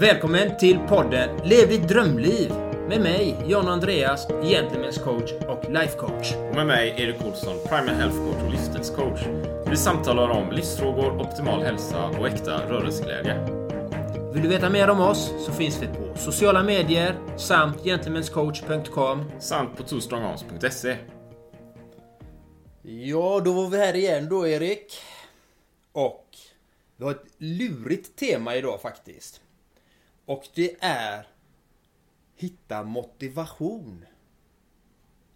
Välkommen till podden Lev ditt drömliv med mig, John Andreas, Gentlemen's coach och life coach. Och med mig, Erik Olsson, Primal Health Coach och livsstilscoach. Vi samtalar om livsfrågor, optimal hälsa och äkta rörelseglädje. Vill du veta mer om oss så finns vi på sociala medier samt gentlemanscoach.com. Samt på twostrongarms.se. Ja, då var vi här igen då, Erik. Och vi har ett lurigt tema idag faktiskt. Och det är Hitta motivation.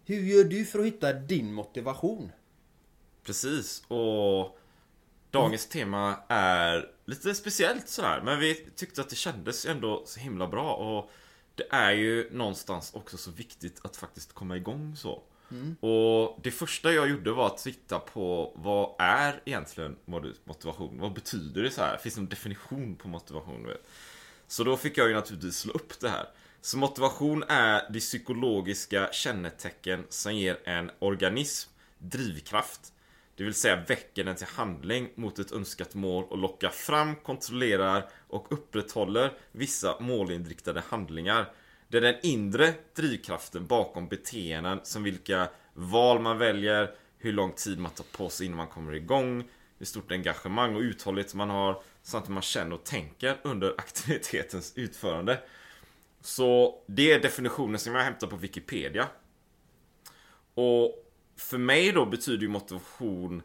Hur gör du för att hitta din motivation? Precis, och dagens tema är lite speciellt sådär. Men vi tyckte att det kändes ändå så himla bra. Och det är ju någonstans också så viktigt att faktiskt komma igång så. Mm. Och det första jag gjorde var att titta på vad är egentligen motivation? Vad betyder det så här? Finns det någon definition på motivation? Så då fick jag ju naturligtvis slå upp det här. Så motivation är det psykologiska kännetecken som ger en organism drivkraft. Det vill säga väcker den till handling mot ett önskat mål och lockar fram, kontrollerar och upprätthåller vissa målinriktade handlingar. Det är den inre drivkraften bakom beteenden som vilka val man väljer, hur lång tid man tar på sig innan man kommer igång, hur stort engagemang och uthållighet man har samt hur man känner och tänker under aktivitetens utförande. Så det är definitionen som jag hämtar på Wikipedia. Och för mig då betyder ju motivation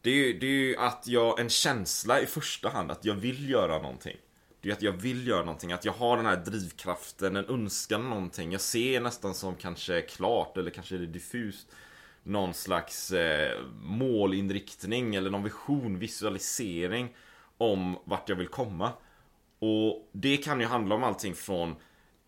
det är, ju, det är ju att jag, en känsla i första hand att jag vill göra någonting. Det är att jag vill göra någonting, att jag har den här drivkraften, en önskan någonting. Jag ser nästan som kanske klart eller kanske är det diffust någon slags eh, målinriktning eller någon vision, visualisering om vart jag vill komma. Och det kan ju handla om allting från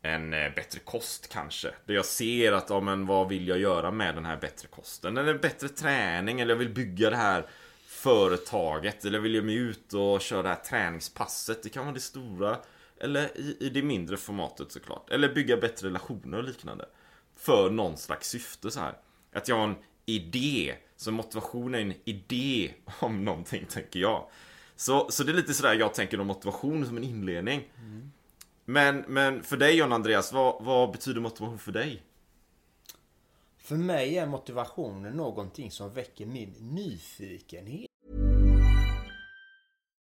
en eh, bättre kost kanske. Där jag ser att, ja men vad vill jag göra med den här bättre kosten? Eller bättre träning, eller jag vill bygga det här företaget. Eller vill jag mig ut och köra det här träningspasset. Det kan vara det stora. Eller i, i det mindre formatet såklart. Eller bygga bättre relationer och liknande. För någon slags syfte så här. Att jag har en idé. Så motivation är en idé om någonting, tänker jag. Så, så det är lite sådär jag tänker om motivation som en inledning. Mm. Men, men för dig John Andreas, vad, vad betyder motivation för dig? För mig är motivationen någonting som väcker min nyfikenhet.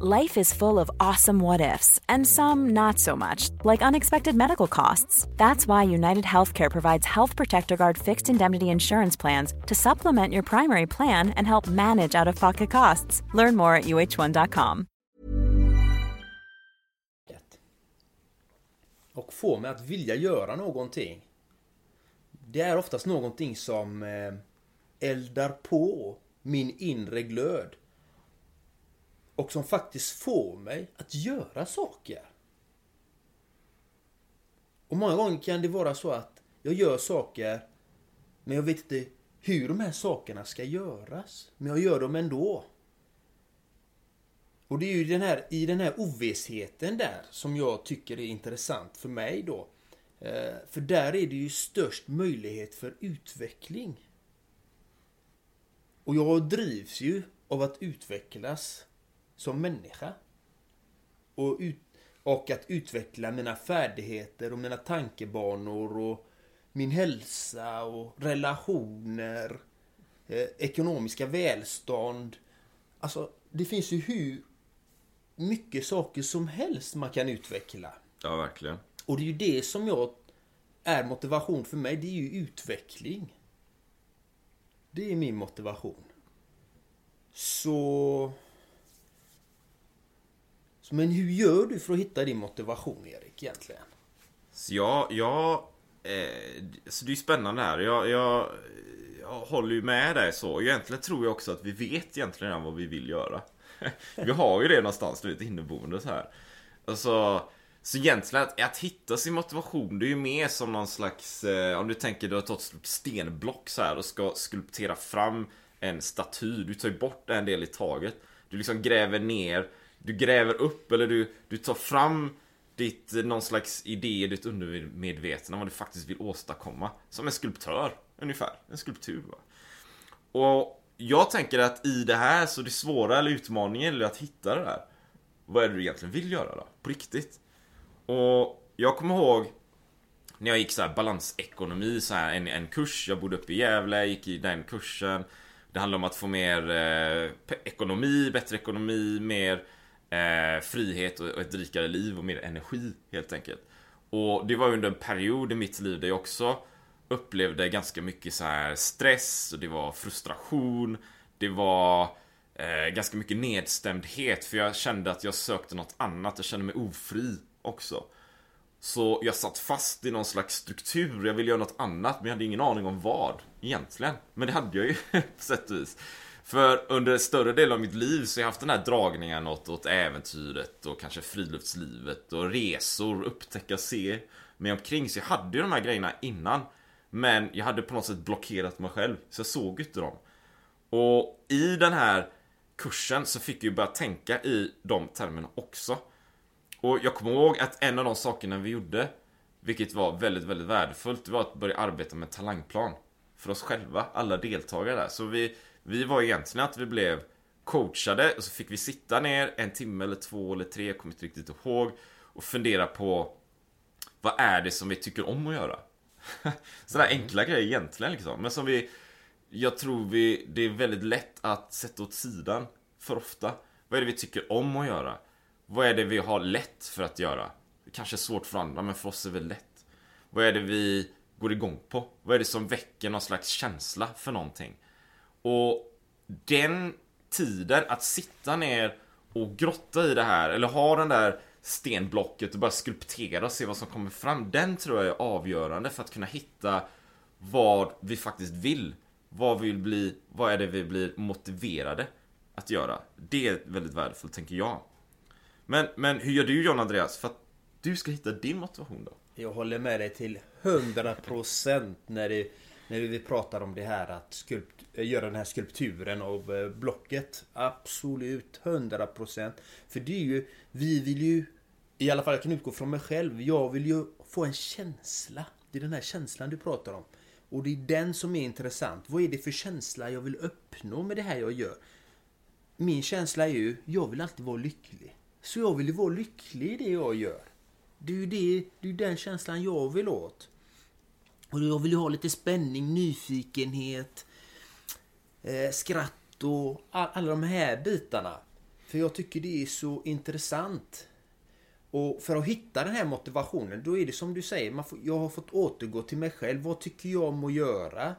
Life is full of awesome what ifs, and some not so much, like unexpected medical costs. That's why United Healthcare provides Health Protector Guard fixed indemnity insurance plans to supplement your primary plan and help manage out of pocket costs. Learn more at uh1.com. Och få mig att vilja göra någonting. Det är oftast någonting som eh, eldar på min inre glöd. Och som faktiskt får mig att göra saker. Och många gånger kan det vara så att jag gör saker men jag vet inte hur de här sakerna ska göras. Men jag gör dem ändå. Och det är ju den här, i den här ovissheten där som jag tycker är intressant för mig då. Eh, för där är det ju störst möjlighet för utveckling. Och jag drivs ju av att utvecklas som människa. Och, ut, och att utveckla mina färdigheter och mina tankebanor och min hälsa och relationer, eh, ekonomiska välstånd. Alltså, det finns ju hur mycket saker som helst man kan utveckla. Ja, verkligen. Och det är ju det som jag är motivation för mig. Det är ju utveckling. Det är min motivation. Så... Men hur gör du för att hitta din motivation Erik egentligen? Så jag, jag eh, så det är ju spännande här. Jag, jag, jag håller ju med dig så. Egentligen tror jag också att vi vet egentligen redan vad vi vill göra. vi har ju det någonstans, du vet, inneboende så här. Alltså, så egentligen att, att hitta sin motivation, det är ju mer som någon slags, eh, om du tänker du har tagit ett stenblock så här och ska skulptera fram en staty. Du tar ju bort en del i taget. Du liksom gräver ner, du gräver upp eller du, du tar fram ditt, någon slags idé i ditt undermedvetna vad du faktiskt vill åstadkomma. Som en skulptör, ungefär. En skulptur. Va? Och jag tänker att i det här så det svåra eller utmaningen är att hitta det där. Vad är det du egentligen vill göra då? På riktigt. Och jag kommer ihåg när jag gick så här balansekonomi, så här, en, en kurs. Jag bodde uppe i Gävle, gick i den kursen. Det handlar om att få mer eh, ekonomi, bättre ekonomi, mer eh, frihet och, ett rikare liv och mer energi helt enkelt. Och det var under en period i mitt liv där jag också upplevde ganska mycket så här stress och det var frustration. Det var eh, ganska mycket nedstämdhet för jag kände att jag sökte något annat. Jag kände mig ofri också. Så jag satt fast i någon slags struktur. Jag ville göra något annat men jag hade ingen aning om vad egentligen. Men det hade jag ju på sätt och vis. För under större delen av mitt liv så har jag haft den här dragningen åt, åt äventyret och kanske friluftslivet och resor, upptäcka, se mig omkring. Så jag hade ju de här grejerna innan. Men jag hade på något sätt blockerat mig själv. Så jag såg inte dem. Och i den här kursen så fick jag ju börja tänka i de termerna också. Och jag kommer ihåg att en av de sakerna vi gjorde, vilket var väldigt, väldigt värdefullt, det var att börja arbeta med talangplan. För oss själva, alla deltagare där. Så vi, vi var egentligen att vi blev coachade och så fick vi sitta ner en timme eller två eller tre, jag kommer inte riktigt ihåg. Och fundera på vad är det som vi tycker om att göra? Sådana enkla grejer egentligen liksom. Men som vi, jag tror vi, det är väldigt lätt att sätta åt sidan för ofta. Vad är det vi tycker om att göra? Vad är det vi har lätt för att göra? Kanske svårt för andra, men för oss är det lätt. Vad är det vi går igång på? Vad är det som väcker någon slags känsla för någonting? Och den tiden att sitta ner och grotta i det här, eller ha den där stenblocket och bara skulptera och se vad som kommer fram. Den tror jag är avgörande för att kunna hitta vad vi faktiskt vill. Vad vi vill bli, vad är det vi blir motiverade att göra? Det är väldigt värdefullt, tänker jag. Men, men hur gör du John Andreas för att du ska hitta din motivation då? Jag håller med dig till 100% när, det, när vi pratar om det här att skulpt, göra den här skulpturen av eh, blocket. Absolut 100%. För det är ju, vi vill ju, i alla fall jag kan utgå från mig själv, jag vill ju få en känsla. Det är den här känslan du pratar om. Och det är den som är intressant. Vad är det för känsla jag vill uppnå med det här jag gör? Min känsla är ju, jag vill alltid vara lycklig. Så jag vill ju vara lycklig i det jag gör. Det är ju det, det är den känslan jag vill åt. Och jag vill ju ha lite spänning, nyfikenhet, eh, skratt och all, alla de här bitarna. För jag tycker det är så intressant. Och för att hitta den här motivationen, då är det som du säger, man får, jag har fått återgå till mig själv. Vad tycker jag om att göra?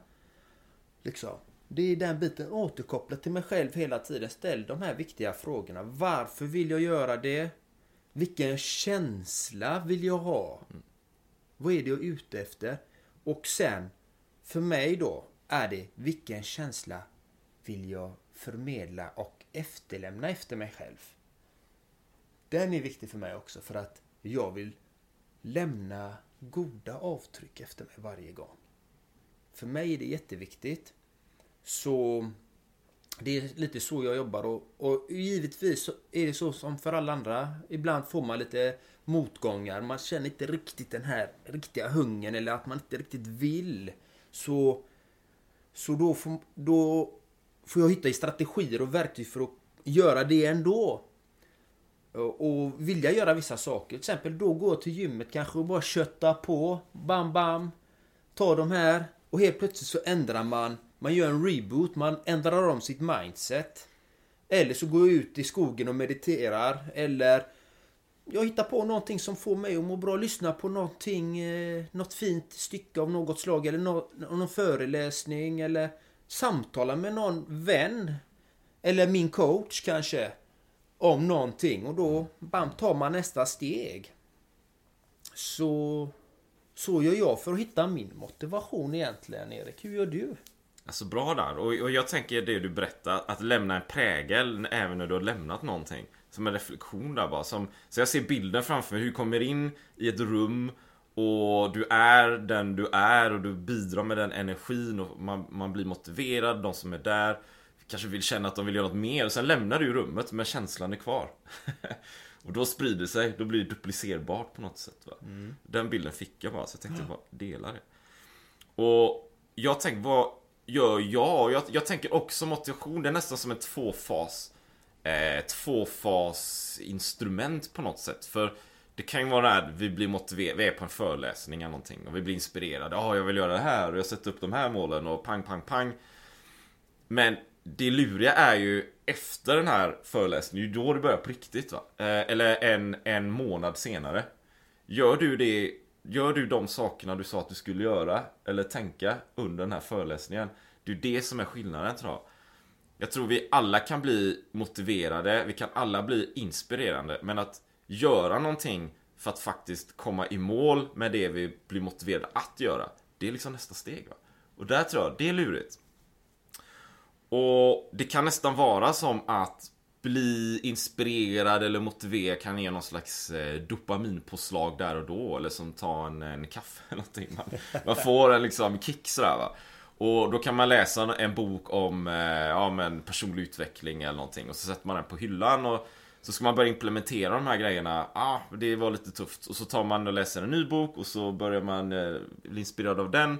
Liksom. Det är den biten, återkoppla till mig själv hela tiden. Ställ de här viktiga frågorna. Varför vill jag göra det? Vilken känsla vill jag ha? Vad är det jag är ute efter? Och sen, för mig då, är det vilken känsla vill jag förmedla och efterlämna efter mig själv? Den är viktig för mig också för att jag vill lämna goda avtryck efter mig varje gång. För mig är det jätteviktigt. Så det är lite så jag jobbar och, och givetvis är det så som för alla andra. Ibland får man lite motgångar. Man känner inte riktigt den här riktiga hungern eller att man inte riktigt vill. Så, så då, får, då får jag hitta i strategier och verktyg för att göra det ändå. Och vilja göra vissa saker. Till exempel då går jag till gymmet kanske och bara kötta på. Bam, bam. Ta de här. Och helt plötsligt så ändrar man man gör en reboot, man ändrar om sitt mindset. Eller så går jag ut i skogen och mediterar. Eller jag hittar på någonting som får mig att må bra. Lyssna på någonting, eh, något fint stycke av något slag. Eller någon föreläsning. Eller samtala med någon vän. Eller min coach kanske. om någonting och då bam, tar man nästa steg. Så, så gör jag för att hitta min motivation egentligen, Erik. Hur gör du? Alltså bra där. Och, och jag tänker det du berättar, att lämna en prägel även när du har lämnat någonting. Som en reflektion där bara. Som, så jag ser bilden framför mig, hur du kommer in i ett rum och du är den du är och du bidrar med den energin och man, man blir motiverad, de som är där kanske vill känna att de vill göra något mer. Och sen lämnar du rummet men känslan är kvar. och då sprider sig, då blir det duplicerbart på något sätt. Va? Mm. Den bilden fick jag bara, så jag tänkte bara dela det. Och jag tänkte, vad gör jag? jag? Jag tänker också motivation, det är nästan som ett tvåfas eh, tvåfas instrument på något sätt. För det kan ju vara att vi blir motiverade, vi är på en föreläsning eller någonting och vi blir inspirerade. Ja, oh, jag vill göra det här och jag sätter upp de här målen och pang, pang, pang. Men det luriga är ju efter den här föreläsningen, det är då det börjar på riktigt va? Eh, eller en, en månad senare. Gör du det, gör du de sakerna du sa att du skulle göra eller tänka under den här föreläsningen? Det är det som är skillnaden tror jag. Jag tror vi alla kan bli motiverade, vi kan alla bli inspirerande, men att göra någonting för att faktiskt komma i mål med det vi blir motiverade att göra. Det är liksom nästa steg. Va? Och där tror jag, det är lurigt. Och det kan nästan vara som att bli inspirerad eller motiverad kan ge någon slags eh, dopaminpåslag där och då. Eller som ta en, en kaffe eller någonting. Man, man får en liksom kick sådär va. Och då kan man läsa en bok om eh, ja, men personlig utveckling eller någonting. Och så sätter man den på hyllan och så ska man börja implementera de här grejerna. Ah, det var lite tufft. Och så tar man och läser en ny bok och så börjar man eh, bli inspirerad av den.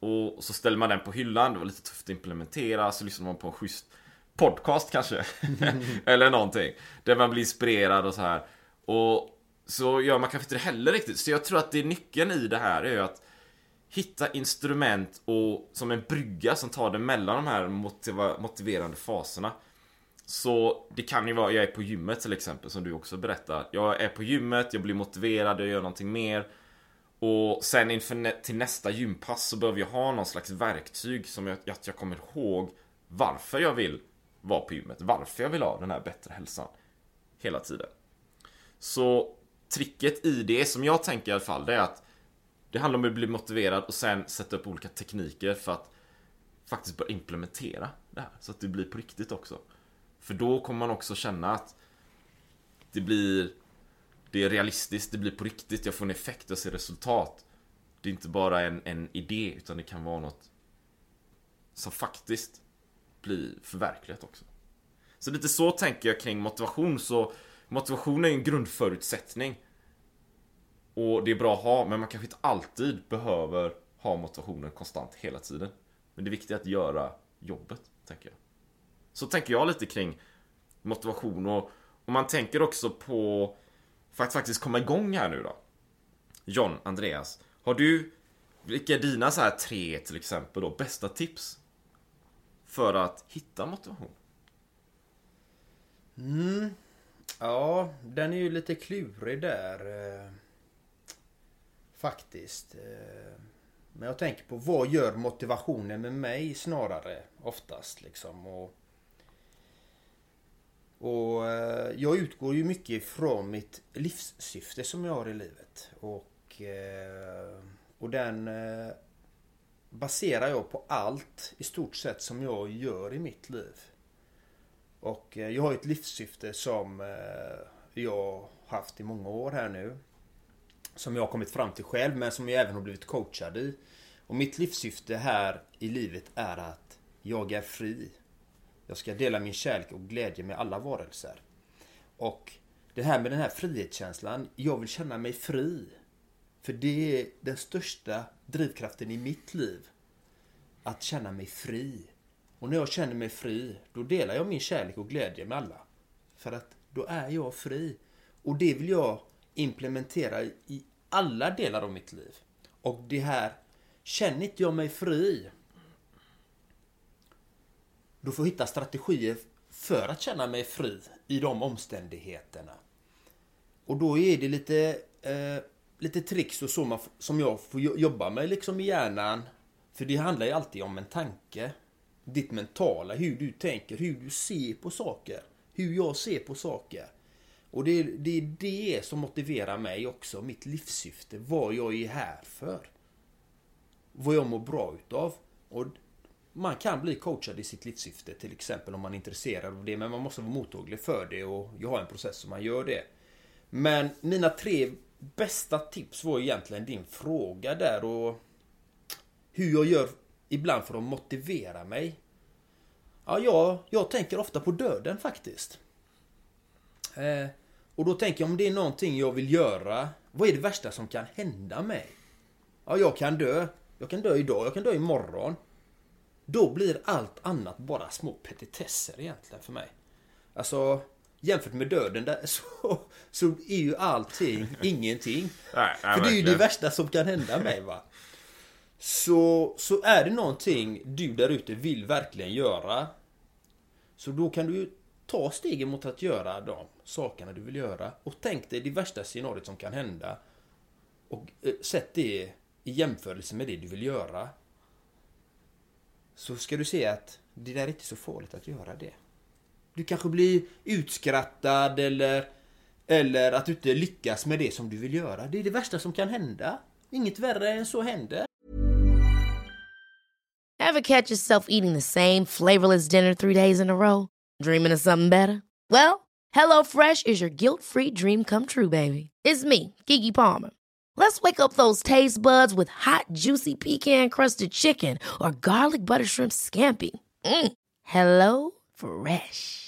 Och så ställer man den på hyllan. Det var lite tufft att implementera. Så lyssnar man på en schysst podcast kanske. Eller någonting. Där man blir inspirerad och så här. Och så gör man kanske inte det heller riktigt. Så jag tror att det är nyckeln i det här är ju att hitta instrument och som en brygga som tar det mellan de här motiva motiverande faserna. Så det kan ju vara, jag är på gymmet till exempel som du också berättar. Jag är på gymmet, jag blir motiverad, jag gör någonting mer. Och sen inför till nästa gympass så behöver jag ha någon slags verktyg som jag, att jag kommer ihåg varför jag vill vara på gymmet. Varför jag vill ha den här bättre hälsan. Hela tiden. Så tricket i det, som jag tänker i alla fall, det är att det handlar om att bli motiverad och sen sätta upp olika tekniker för att faktiskt börja implementera det här. Så att det blir på riktigt också. För då kommer man också känna att det blir det är realistiskt, det blir på riktigt, jag får en effekt, jag ser resultat. Det är inte bara en, en idé, utan det kan vara något som faktiskt bli förverkligat också. Så lite så tänker jag kring motivation, så motivation är en grundförutsättning. Och det är bra att ha, men man kanske inte alltid behöver ha motivationen konstant hela tiden. Men det viktiga är att göra jobbet, tänker jag. Så tänker jag lite kring motivation och, och man tänker också på för att faktiskt komma igång här nu då. John, Andreas, har du vilka är dina så här tre till exempel då bästa tips för att hitta motivation? Mm. Ja, den är ju lite klurig där. Eh, faktiskt. Eh, men jag tänker på vad gör motivationen med mig snarare oftast liksom. Och och eh, jag utgår ju mycket ifrån mitt livssyfte som jag har i livet. Och, och den baserar jag på allt i stort sett som jag gör i mitt liv. Och eh, jag har ett livssyfte som eh, jag haft i många år här nu. Som jag har kommit fram till själv men som jag även har blivit coachad i. Och mitt livssyfte här i livet är att jag är fri. Jag ska dela min kärlek och glädje med alla varelser. Och det här med den här frihetskänslan. Jag vill känna mig fri. För det är den största drivkraften i mitt liv. Att känna mig fri. Och när jag känner mig fri, då delar jag min kärlek och glädje med alla. För att då är jag fri. Och det vill jag implementera i alla delar av mitt liv. Och det här, känner inte jag mig fri, då får jag hitta strategier för att känna mig fri i de omständigheterna. Och då är det lite, eh, lite tricks och så man, som jag får jobba med liksom i hjärnan. För det handlar ju alltid om en tanke. Ditt mentala, hur du tänker, hur du ser på saker. hur jag ser på saker. Och det, det är det som motiverar mig också, mitt livssyfte, vad jag är här för. Vad jag mår bra utav. Och man kan bli coachad i sitt livssyfte till exempel om man är intresserad av det. Men man måste vara mottaglig för det och jag har en process som man gör det. Men mina tre bästa tips var egentligen din fråga där och hur jag gör ibland för att motivera mig. Ja, jag, jag tänker ofta på döden faktiskt. Eh, och då tänker jag om det är någonting jag vill göra, vad är det värsta som kan hända mig? Ja, jag kan dö. Jag kan dö idag, jag kan dö imorgon. Då blir allt annat bara små petitesser egentligen för mig. Alltså, jämfört med döden där, så, så är ju allting ingenting. Nej, nej, för det är ju det värsta som kan hända mig va. Så, så är det någonting du där ute vill verkligen göra. Så då kan du ju ta stegen mot att göra de sakerna du vill göra. Och tänk dig det värsta scenariot som kan hända. Och eh, sätt det i jämförelse med det du vill göra. Så ska du se att det där är inte så farligt att göra det. Du kanske blir utskrattad eller, eller att du inte lyckas med det som du vill göra. Det är det värsta som kan hända. Inget värre än så händer. Have catch yourself eating the same flavorless dinner three days in a row? Dreaming of something better? Well, hello fresh is your guilt free dream come true, baby. It's me, Gigi Palmer. Let's wake up those taste buds with hot, juicy pecan crusted chicken or garlic butter shrimp scampi. Mm. Hello Fresh.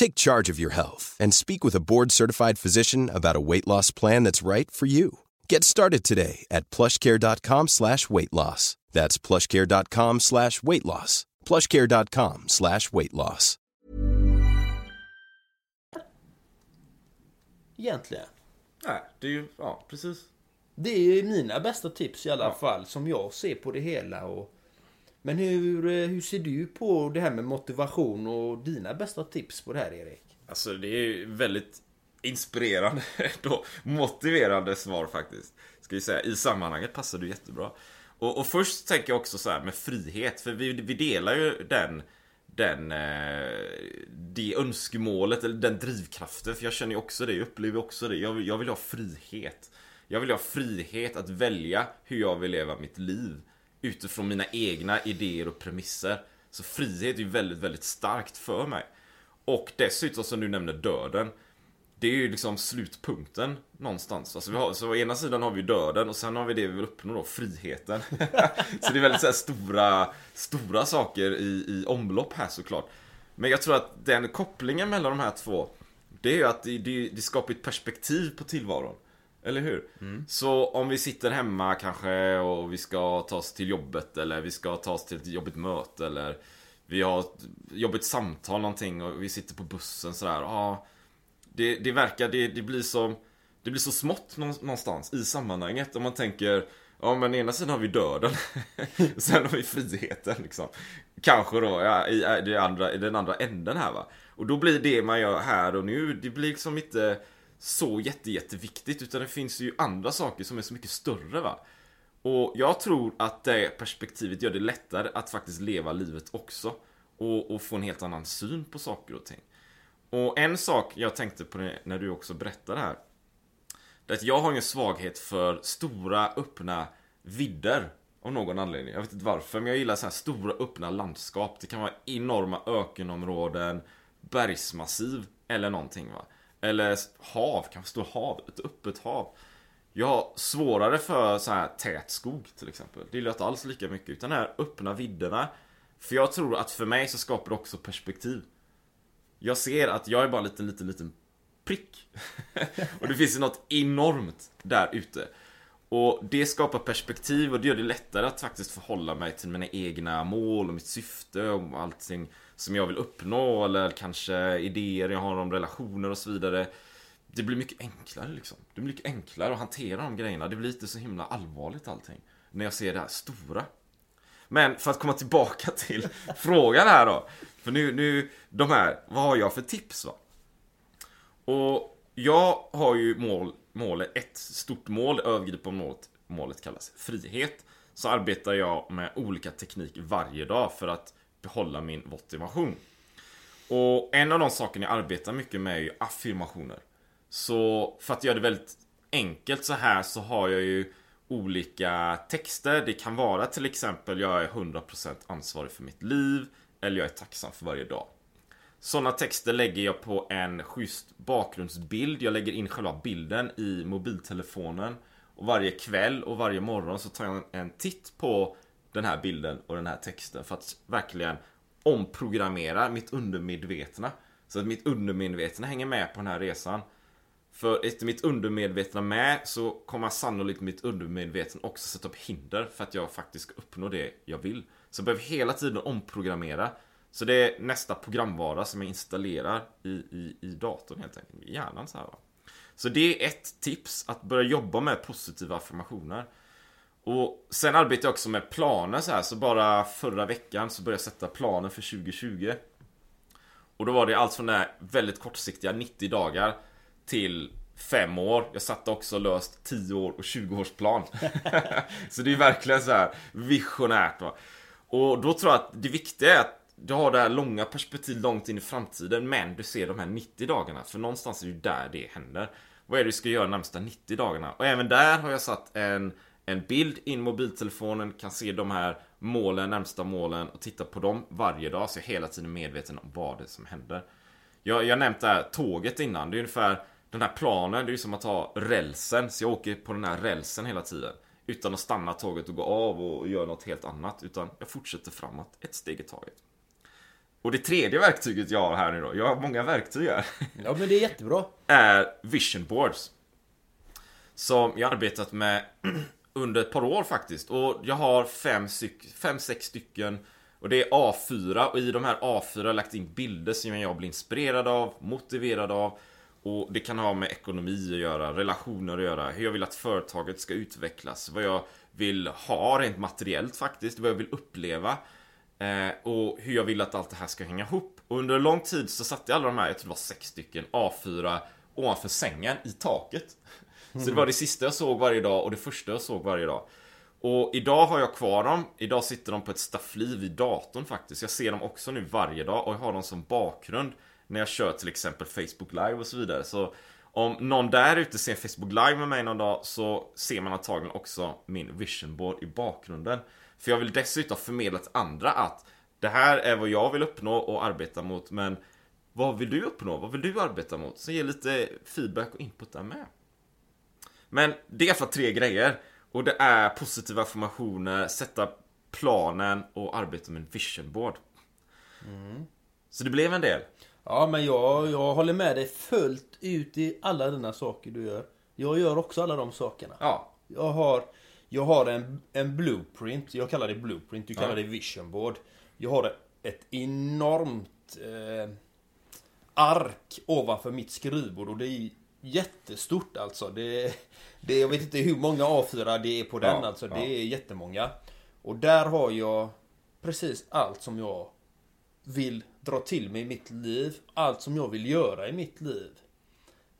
Take charge of your health and speak with a board-certified physician about a weight loss plan that's right for you. Get started today at plushcare.com slash weight loss. That's plushcare.com slash weight loss. plushcare.com slash weight loss. Egentligen. Nej, det är ju, ja precis. Det är mina bästa tips i alla Ja. fall som jag ser på det hela. Och... Men hur, eh, hur ser du på det här med motivation och dina bästa tips på det här Erik? Alltså det är ju väldigt inspirerande då, motiverande svar faktiskt. Ska vi säga, i sammanhanget passar du jättebra. Och, och först tänker jag också så här med frihet, för vi, vi delar ju den den, eh, det önskemålet, eller den drivkraften. För jag känner ju också det, jag upplever också det. Jag jag vill ha frihet. Jag vill ha frihet att välja hur jag vill leva mitt liv. Utifrån mina egna idéer och premisser. Så frihet är ju väldigt, väldigt starkt för mig. Och dessutom som du nämner döden. Det är ju liksom slutpunkten någonstans. Alltså vi har, så å ena sidan har vi döden och sen har vi det vi vill uppnå då, friheten. så det är väldigt så här stora, stora saker i, i omlopp här såklart. Men jag tror att den kopplingen mellan de här två, det är ju att det, det, det skapar ett perspektiv på tillvaron. Eller hur? Så om vi sitter hemma kanske och vi ska ta oss till jobbet eller vi ska ta oss till ett jobbigt möte eller vi har ett jobbigt samtal någonting och vi sitter på bussen sådär. Ja, det, det verkar, det, det blir som Det blir så smått nå- någonstans i sammanhanget om man tänker Ja men ena sidan har vi döden Sen har vi friheten liksom Kanske då ja, i, i, andra, i den andra änden här va Och då blir det man gör här och nu Det blir liksom inte så jätte, jätteviktigt utan det finns ju andra saker som är så mycket större va Och jag tror att det perspektivet gör det lättare att faktiskt leva livet också och, och få en helt annan syn på saker och ting och en sak jag tänkte på när du också berättade här. Det är att jag har ju en svaghet för stora öppna vidder. Av någon anledning. Jag vet inte varför, men jag gillar så här stora öppna landskap. Det kan vara enorma ökenområden, bergsmassiv eller någonting va. Eller hav, kanske står hav, ett öppet hav. Jag har svårare för så här tät skog till exempel. Det gillar jag inte alls lika mycket. Utan de här öppna vidderna. För jag tror att för mig så skapar det också perspektiv. Jag ser att jag är bara en liten, liten, liten prick. och det finns ju något enormt där ute. Och det skapar perspektiv och det gör det lättare att faktiskt förhålla mig till mina egna mål och mitt syfte och allting som jag vill uppnå eller kanske idéer jag har om relationer och så vidare. det blir mycket enklare liksom. Det blir mycket enklare att hantera de grejerna. Det blir inte så himla allvarligt allting. När jag ser det här stora. Men för att komma tillbaka till frågan här då. För nu, nu, de här, vad har jag för tips va? Och jag har ju mål, målet, ett stort mål, övergripande målet, målet kallas frihet. Så arbetar jag med olika tekniker varje dag för att behålla min motivation. Och en av de sakerna jag arbetar mycket med är ju affirmationer. Så för att göra det väldigt enkelt så här så har jag ju olika texter. Det kan vara till exempel jag är 100% ansvarig för mitt liv eller jag är tacksam för varje dag. Sådana texter lägger jag på en schysst bakgrundsbild. Jag lägger in själva bilden i mobiltelefonen. Och varje kväll och varje morgon så tar jag en titt på den här bilden och den här texten för att verkligen omprogrammera mitt undermedvetna. Så att mitt undermedvetna hänger med på den här resan. För efter mitt undermedvetna med så kommer sannolikt mitt undermedvetna också sätta upp hinder för att jag faktiskt ska uppnå det jag vill. Så jag behöver hela tiden omprogrammera. Så det är nästa programvara som jag installerar i, i, i datorn helt enkelt. I hjärnan så här va. Så det är ett tips, att börja jobba med positiva affirmationer. Och sen arbetar jag också med planer så här, så bara förra veckan så började jag sätta planer för 2020. Och då var det allt från det här väldigt kortsiktiga 90 dagar till 5 år. Jag satte också löst 10 år och 20 års plan. så det är verkligen så här visionärt va. Och då tror jag att det viktiga är att du har det här långa perspektivet långt in i framtiden men du ser de här 90 dagarna för någonstans är det ju där det händer. Vad är det du ska göra de närmsta 90 dagarna? Och även där har jag satt en, en bild in mobiltelefonen, kan se de här målen, närmsta målen och titta på dem varje dag så jag är hela tiden medveten om vad det är som händer. Jag, jag nämnt det här tåget innan, det är ungefär den här planen, det är ju som att ha rälsen, så jag åker på den här rälsen hela tiden. Utan att stanna tåget och gå av och göra något helt annat, utan jag fortsätter framåt, ett steg i taget. Och det tredje verktyget jag har här nu då, jag har många verktyg här. Ja men det är jättebra. Är vision boards. Som jag arbetat med under ett par år faktiskt. Och jag har fem, fem sex stycken. Och det är A4 och i de här A4 har jag lagt in bilder som jag blir inspirerad av, motiverad av. Och det kan ha med ekonomi att göra, relationer att göra, hur jag vill att företaget ska utvecklas, vad jag vill ha rent materiellt faktiskt, vad jag vill uppleva. Eh, och hur jag vill att allt det här ska hänga ihop. Och under lång tid så satte jag alla de här, jag tror det var sex stycken A4 ovanför sängen i taket. Mm. Så det var det sista jag såg varje dag och det första jag såg varje dag. Och idag har jag kvar dem. Idag sitter de på ett staffli vid datorn faktiskt. Jag ser dem också nu varje dag och jag har dem som bakgrund när jag kör till exempel Facebook Live och så vidare. Så om någon där ute ser Facebook Live med mig någon dag så ser man antagligen också min vision board i bakgrunden. För jag vill dessutom förmedla till andra att det här är vad jag vill uppnå och arbeta mot men vad vill du uppnå? Vad vill du arbeta mot? Så ge lite feedback och input där med. Men det är i alla fall tre grejer. Och det är positiva affirmationer, sätta planen och arbeta med en vision board. Mm. Så det blev en del. Ja men jag, jag håller med dig fullt ut i alla dina saker du gör. Jag gör också alla de sakerna. Ja. Jag har jag har en, en blueprint, jag kallar det blueprint, du kallar ja. det vision board. Jag har ett enormt eh, ark ovanför mitt skrivbord och det är jättestort alltså. Det, det, jag vet inte hur många A4 det är på den ja, alltså. Det är jättemånga. Och där har jag precis allt som jag vill dra till mig i mitt liv. Allt som jag vill göra i mitt liv.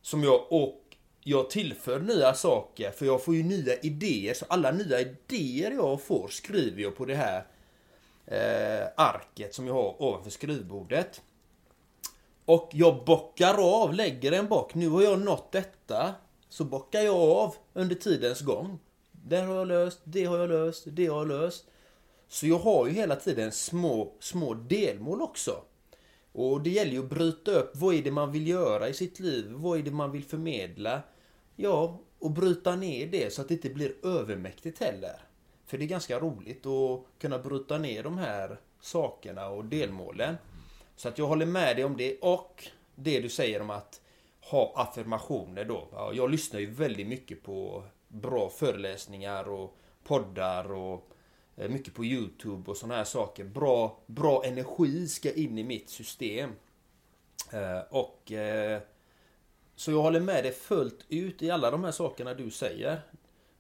Som jag, och jag tillför nya saker för jag får ju nya idéer. Så alla nya idéer jag får skriver jag på det här eh, arket som jag har ovanför skrivbordet. Och jag bockar av, lägger en bock. Nu har jag nått detta. Så bockar jag av under tidens gång. Det har jag löst, det har jag löst, det har jag löst. Så jag har ju hela tiden små, små delmål också. Och det gäller ju att bryta upp, vad är det man vill göra i sitt liv? Vad är det man vill förmedla? Ja, och bryta ner det så att det inte blir övermäktigt heller. För det är ganska roligt att kunna bryta ner de här sakerna och delmålen. Så att jag håller med dig om det och det du säger om att ha affirmationer då. Jag lyssnar ju väldigt mycket på bra föreläsningar och poddar och eh, mycket på Youtube och sådana här saker. Bra, bra energi ska in i mitt system. Eh, och eh, Så jag håller med dig fullt ut i alla de här sakerna du säger.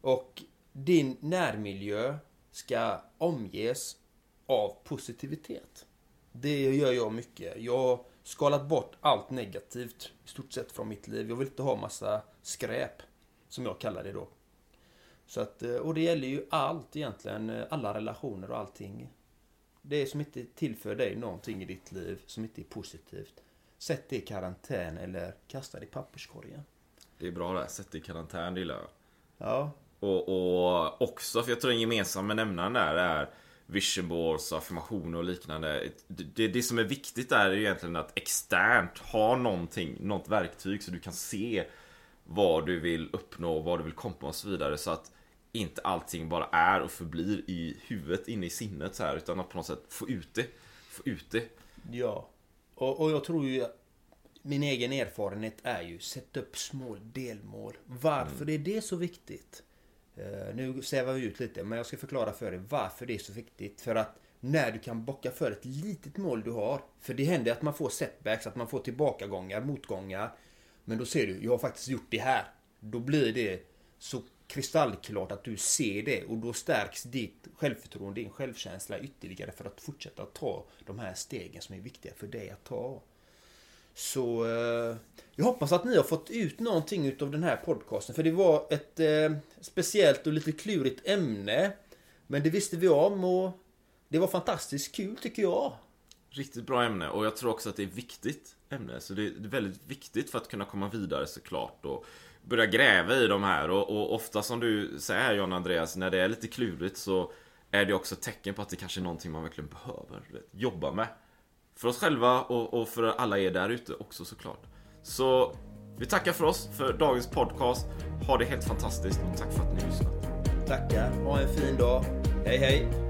Och din närmiljö ska omges av positivitet. Det gör jag mycket. Jag har skalat bort allt negativt i stort sett från mitt liv. Jag vill inte ha massa skräp, som jag kallar det då. Så att, eh, och det gäller ju allt egentligen, eh, alla relationer och allting. Det som inte tillför dig någonting i ditt liv, som inte är positivt. Sätt det i karantän eller kasta det i papperskorgen. Det är bra det, sätt det i karantän, det gillar jag. Ja, Och, och också, för jag tror den gemensamma nämnaren där är vision boards, affirmationer och liknande. Det, det, som är viktigt där är egentligen att externt ha någonting, något verktyg så du kan se vad du vill uppnå, vad du vill komma och så vidare. Så att inte allting bara är och förblir i huvudet, inne i sinnet så här, utan att på något sätt få ut det. Få ut det. Ja. Och, och jag tror ju min egen erfarenhet är ju sätt upp små delmål. Varför är det så viktigt? Eh, nu svävar vi ut lite, men jag ska förklara för dig varför det är så viktigt. För att när du kan bocka för ett litet mål du har. För det händer att man får setbacks, att man får tillbakagångar, motgångar. Men då ser du, jag har faktiskt gjort det här. Då blir det så kristallklart att du ser det och då stärks ditt självförtroende, din självkänsla ytterligare för att fortsätta ta de här stegen som är viktiga för dig att ta. Så eh, jag hoppas att ni har fått ut någonting utav den här podcasten. För det var ett eh, speciellt och lite klurigt ämne. Men det visste vi om och det var fantastiskt kul tycker jag. Riktigt bra ämne och jag tror också att det är viktigt ämne. Så det är väldigt viktigt för att kunna komma vidare såklart och börja gräva i de här. Och, och ofta som du säger John Andreas, när det är lite klurigt så är det också ett tecken på att det kanske är någonting man verkligen behöver vet, jobba med. För oss själva och, och för alla er där ute också såklart. Så vi tackar för oss för dagens podcast. Ha det helt fantastiskt och tack för att ni lyssnat. Tackar, ha en fin dag. Hej hej!